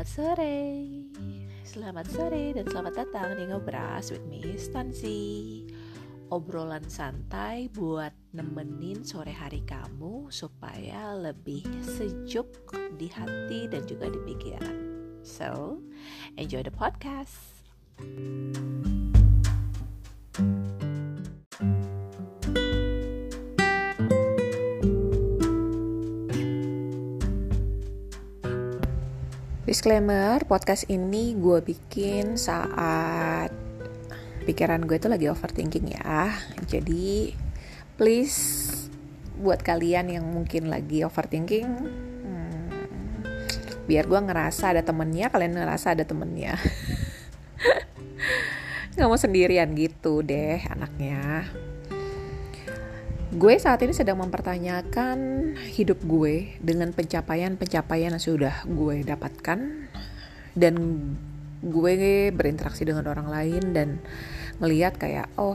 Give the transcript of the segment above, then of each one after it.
Selamat sore. Selamat sore dan selamat datang di Ngobras with me Stansi. Obrolan santai buat nemenin sore hari kamu Supaya lebih sejuk di hati dan juga di pikiran. So, enjoy the podcast Disclaimer, podcast ini gue bikin saat pikiran gue itu lagi overthinking ya. Jadi, please buat kalian yang mungkin lagi overthinking, hmm, biar gue ngerasa ada temennya, kalian ngerasa ada temennya. Gak mau sendirian gitu deh anaknya gue saat ini sedang mempertanyakan hidup gue dengan pencapaian-pencapaian yang sudah gue dapatkan. Dan gue berinteraksi dengan orang lain dan ngelihat kayak oh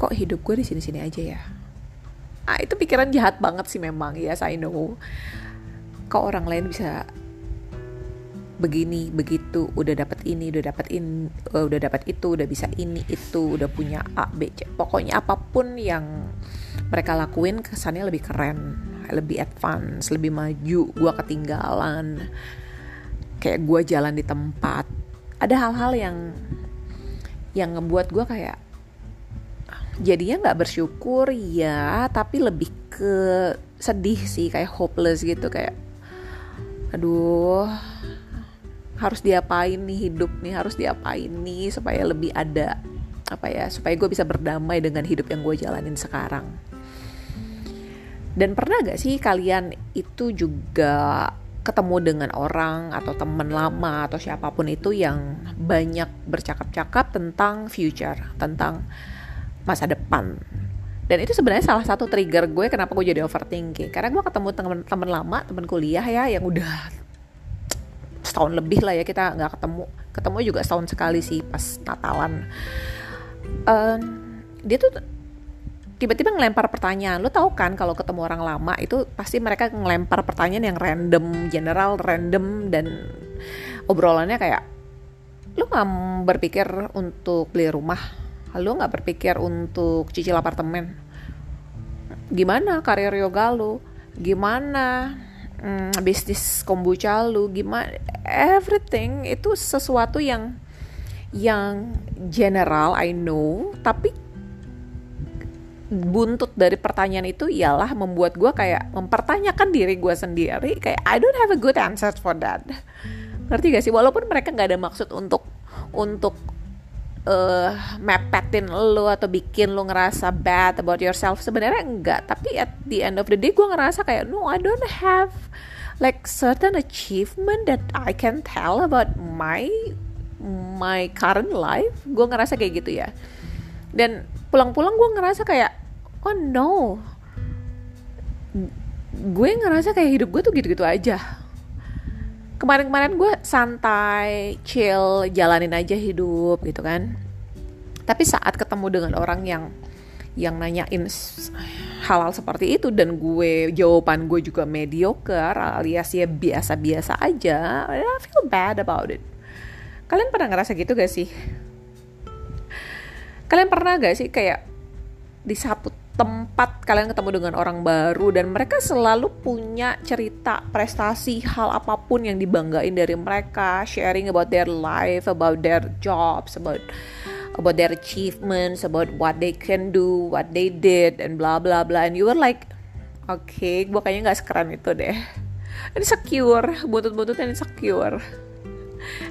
kok hidup gue di sini-sini aja ya? Ah itu pikiran jahat banget sih memang ya saya know. Kok orang lain bisa begini begitu udah dapat ini udah dapat in uh, udah dapat itu udah bisa ini itu udah punya A B C. Pokoknya apa pun yang mereka lakuin kesannya lebih keren lebih advance lebih maju gue ketinggalan. Kayak gue jalan di tempat. Ada hal-hal yang yang ngebuat gue kayak jadinya nggak bersyukur ya tapi lebih ke sedih sih kayak hopeless gitu kayak aduh harus diapain nih hidup nih harus diapain nih supaya lebih ada apa ya supaya gue bisa berdamai dengan hidup yang gue jalanin sekarang dan pernah gak sih kalian itu juga ketemu dengan orang atau teman lama atau siapa pun itu yang banyak bercakap-cakap tentang future, tentang masa depan. Dan itu sebenarnya salah satu trigger gue kenapa gue jadi overthinking. Karena gue ketemu teman-teman lama, teman kuliah ya yang udah setahun lebih lah ya kita nggak ketemu. Ketemu juga setahun sekali sih pas Natalan. Uh, dia tuh tiba-tiba ngelempar pertanyaan. Lo tau kan kalau ketemu orang lama itu pasti mereka ngelempar pertanyaan yang random, general, random dan obrolannya kayak lo nggak berpikir untuk beli rumah, lo nggak berpikir untuk cicil apartemen, gimana karir yoga lo, gimana hmm, bisnis kombucha lo, gimana everything itu sesuatu yang yang general I know tapi buntut dari pertanyaan itu ialah membuat gue kayak mempertanyakan diri gue sendiri kayak I don't have a good answer for that. Ngerti gak sih? Walaupun mereka nggak ada maksud untuk untuk uh, mepetin lo atau bikin lo ngerasa bad about yourself sebenarnya enggak. Tapi at the end of the day gue ngerasa kayak no I don't have like certain achievement that I can tell about my my current life. Gue ngerasa kayak gitu ya. Dan pulang-pulang gue ngerasa kayak oh no. Gue ngerasa kayak hidup gue tuh gitu-gitu aja kemarin-kemarin gue santai chill jalanin aja hidup gitu kan. Tapi saat ketemu dengan orang yang yang nanyain hal-hal seperti itu dan gue jawaban gue juga mediocre alias ya biasa-biasa aja I feel bad about it. Kalian pernah ngerasa gitu gak sih? Kalian pernah gak sih kayak di satu tempat kalian ketemu dengan orang baru dan mereka selalu punya cerita prestasi hal apa pun yang dibanggain dari mereka sharing about their life about their jobs about about their achievements about what they can do what they did and blah blah blah. And you were like oke okay, gue kayaknya nggak sekeren itu deh. Ini secure butut-bututnya insecure.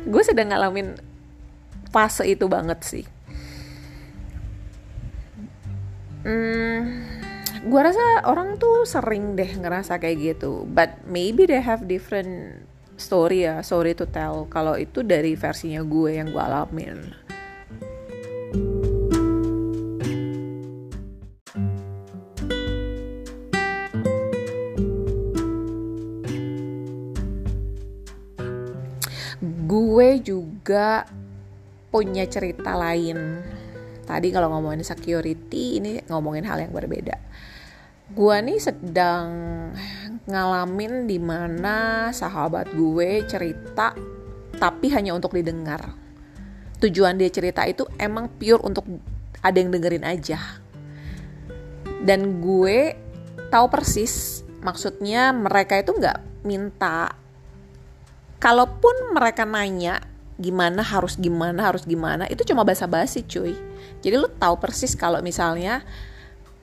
Gue sedang ngalamin fase itu banget sih hmm, gue rasa orang tuh sering deh ngerasa kayak gitu. But maybe they have different story ya story to tell. Kalau itu dari versinya gue yang gue alamin. Gue juga punya cerita lain tadi kalau ngomongin security ini ngomongin hal yang berbeda gue nih sedang ngalamin di mana sahabat gue cerita tapi hanya untuk didengar. Tujuan dia cerita itu emang pure untuk ada yang dengerin aja. Dan gue tahu persis maksudnya mereka itu nggak minta. Kalaupun mereka nanya gimana harus gimana harus gimana itu cuma basa-basi cuy. Jadi lu tahu persis kalau misalnya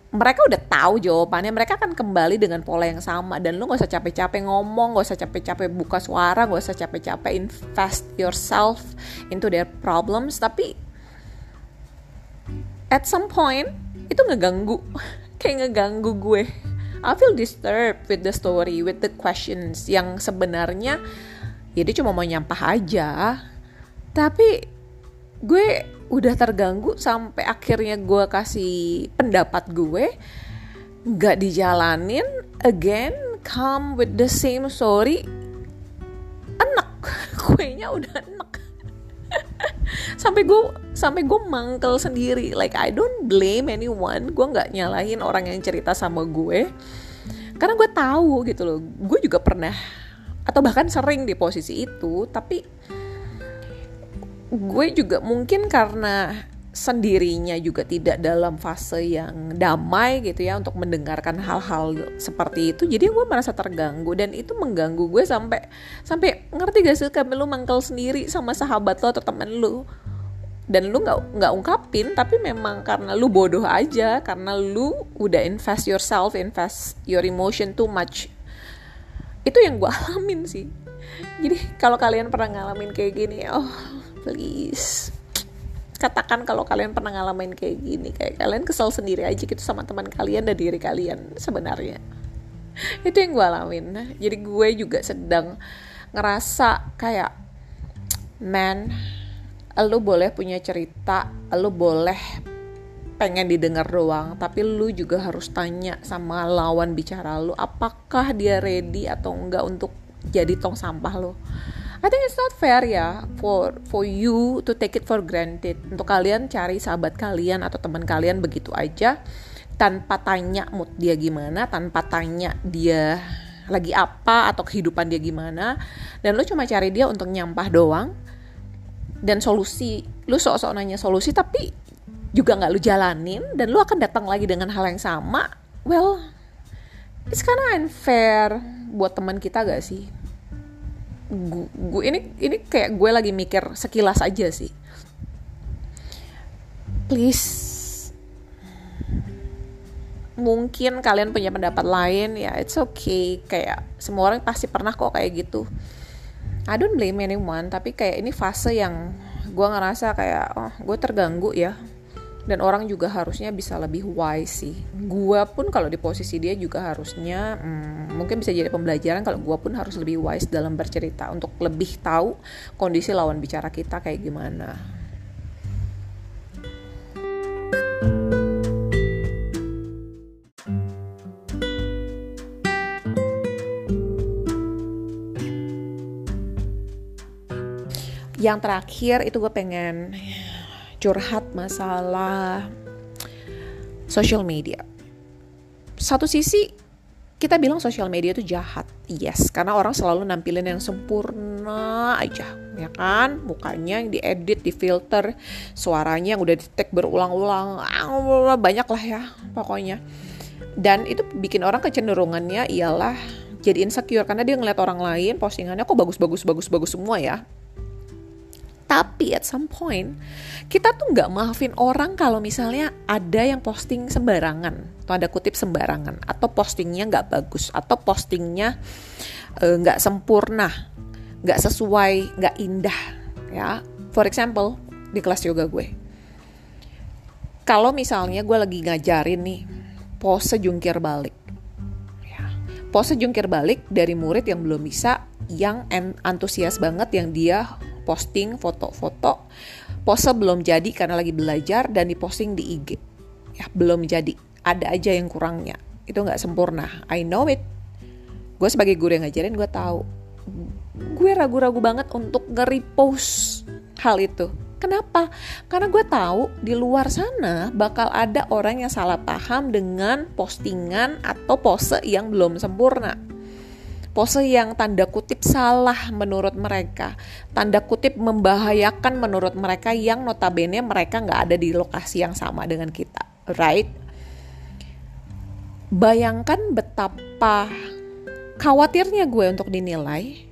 mereka udah tahu jawabannya mereka akan kembali dengan pola yang sama. Dan lu gak usah capek-capek ngomong gak usah capek-capek buka suara gak usah capek-capek invest yourself into their problems. Tapi at some point itu ngeganggu. Kayak ngeganggu gue. I feel disturbed with the story with the questions yang sebenarnya ya cuma mau nyampah aja tapi gue udah terganggu sampai akhirnya gue kasih pendapat gue nggak dijalanin again come with the same story. Enak. Kuenya udah enak. Sampai gue sampai gue mangkel sendiri. Like I don't blame anyone. Gue nggak nyalahin orang yang cerita sama gue. Karena gue tahu gitu loh. Gue juga pernah atau bahkan sering di posisi itu tapi gue juga mungkin karena sendirinya juga tidak dalam fase yang damai gitu ya untuk mendengarkan hal-hal seperti itu. Jadi gue merasa terganggu dan itu mengganggu gue sampai sampai ngerti gak sih kamu lu mangkel sendiri sama sahabat lo atau temen lu? Dan lu nggak nggak ungkapin tapi memang karena lu bodoh aja karena lu udah invest yourself invest your emotion too much. Itu yang gue alamin sih. Jadi kalau kalian pernah ngalamin kayak gini oh please. Katakan kalau kalian pernah ngalamin kayak gini kayak kalian kesel sendiri aja gitu sama teman kalian dan diri kalian sebenarnya. Itu yang gue alamin. Jadi gue juga sedang ngerasa kayak man lu boleh punya cerita lu boleh pengen didengar doang tapi lu juga harus tanya sama lawan bicara lu apakah dia ready atau enggak untuk jadi tong sampah lo I think it's not fair ya for for you to take it for granted. Untuk kalian cari sahabat kalian atau teman kalian begitu aja tanpa tanya mood dia gimana tanpa tanya dia lagi apa atau kehidupan dia gimana dan lu cuma cari dia untuk nyampah doang dan solusi lu sok-sok nanya solusi tapi juga nggak lu jalanin dan lu akan datang lagi dengan hal yang sama well it's kinda unfair buat teman kita gak sih gue ini ini kayak gue lagi mikir sekilas aja sih. Please mungkin kalian punya pendapat lain ya it's okay. Kayak semua orang pasti pernah kok kayak gitu. I don't blame anyone tapi kayak ini fase yang gue ngerasa kayak oh gue terganggu ya. Dan orang juga harusnya bisa lebih wise sih. Gue pun kalau di posisi dia juga harusnya hmm, mungkin bisa jadi pembelajaran kalau gue pun harus lebih wise dalam bercerita untuk lebih tahu kondisi lawan bicara kita kayak gimana yang terakhir itu gue pengen curhat masalah social media. Satu sisi kita bilang social media itu jahat, yes, karena orang selalu nampilin yang sempurna aja, ya kan? Mukanya yang diedit, difilter, suaranya yang udah di tag berulang-ulang, banyak lah ya, pokoknya. Dan itu bikin orang kecenderungannya ialah jadi insecure karena dia ngeliat orang lain postingannya kok bagus-bagus bagus-bagus semua ya tapi at some point kita tuh nggak maafin orang kalau misalnya ada yang posting sembarangan atau ada kutip sembarangan. Atau postingnya nggak bagus. Atau postingnya eh, nggak uh, sempurna, nggak sesuai, nggak indah ya. For example di kelas yoga gue, kalau misalnya gue lagi ngajarin nih pose jungkir balik, ya, pose jungkir balik dari murid yang belum bisa, yang antusias banget, yang dia posting foto-foto. Pose belum jadi karena lagi belajar dan diposting di IG ya belum jadi ada aja yang kurangnya. Itu nggak sempurna. I know it. Gue sebagai guru yang ngajarin gue tahu. Gue ragu-ragu banget untuk nge-repost hal itu. Kenapa? Karena gue tahu di luar sana bakal ada orang yang salah paham dengan postingan atau pose yang belum sempurna. pose yang tanda kutip salah menurut mereka, tanda kutip membahayakan menurut mereka yang notabene mereka nggak ada di lokasi yang sama dengan kita, right? Bayangkan betapa khawatirnya gue untuk dinilai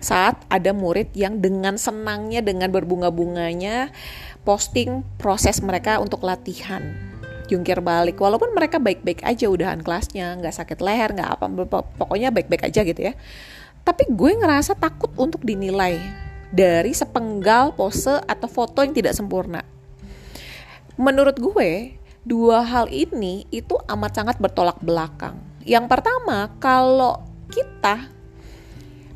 saat ada murid yang dengan senangnya, dengan berbunga-bunganya posting proses mereka untuk latihan. Jungkir balik walaupun mereka baik-baik aja udahan kelasnya nggak sakit leher nggak apa pokoknya baik-baik aja gitu ya. Tapi gue ngerasa takut untuk dinilai dari sepenggal pose atau foto yang tidak sempurna. Menurut gue dua hal ini itu amat sangat bertolak belakang yang pertama kalau kita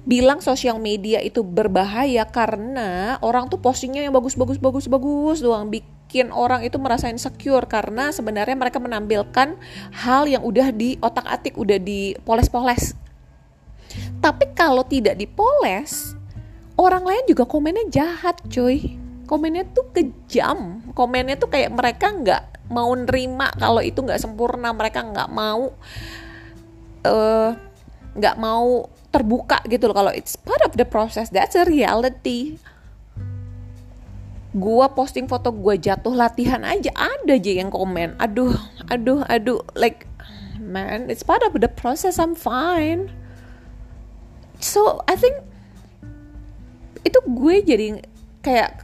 bilang sosial media itu berbahaya karena orang tuh postingnya yang bagus bagus bagus bagus doang bikin orang itu merasa insecure karena sebenarnya mereka menampilkan hal yang udah di otak-atik, udah dipoles-poles. Tapi kalau tidak dipoles, orang lain juga komennya jahat, cuy. Komennya tuh kejam. Komennya tuh kayak mereka nggak mau nerima kalau itu nggak sempurna. Mereka nggak mau eh, nggak uh, mau terbuka gitu loh. Kalau it's part of the process, that's a reality gua posting foto gua jatuh latihan aja ada aja yang komen aduh aduh aduh like man it's part of the process I'm fine so I think itu gue jadi kayak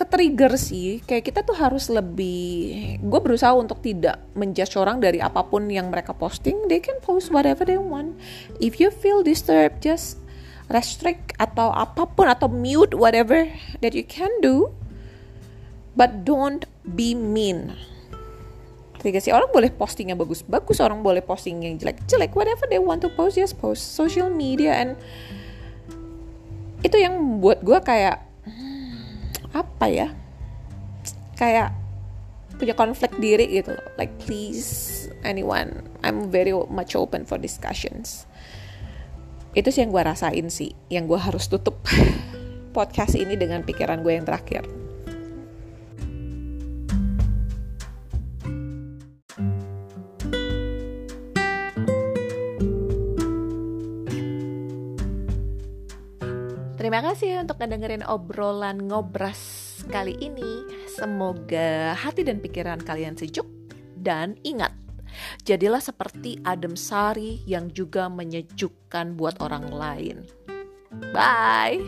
ketrigger sih kayak kita tuh harus lebih gue berusaha untuk tidak menjudge orang dari apa pun yang mereka posting they can post whatever they want. If you feel disturbed just restrict atau apa pun atau mute whatever that you can do but don't be mean. Ketika sih orang boleh posting yang bagus-bagus orang boleh posting yang jelek-jelek whatever they want to post just post social media and itu yang buat gue kayak apa ya? Kayak punya konflik diri gitu. Loh like please anyone I'm very much open for discussions. Itu sih yang gue rasain sih yang gue harus tutup podcast ini dengan pikiran gue yang terakhir Terima kasih untuk ngedengerin obrolan ngobras kali ini. Semoga hati dan pikiran kalian sejuk dan ingat, jadilah seperti Adem Sari yang juga menyejukkan buat orang lain. Bye.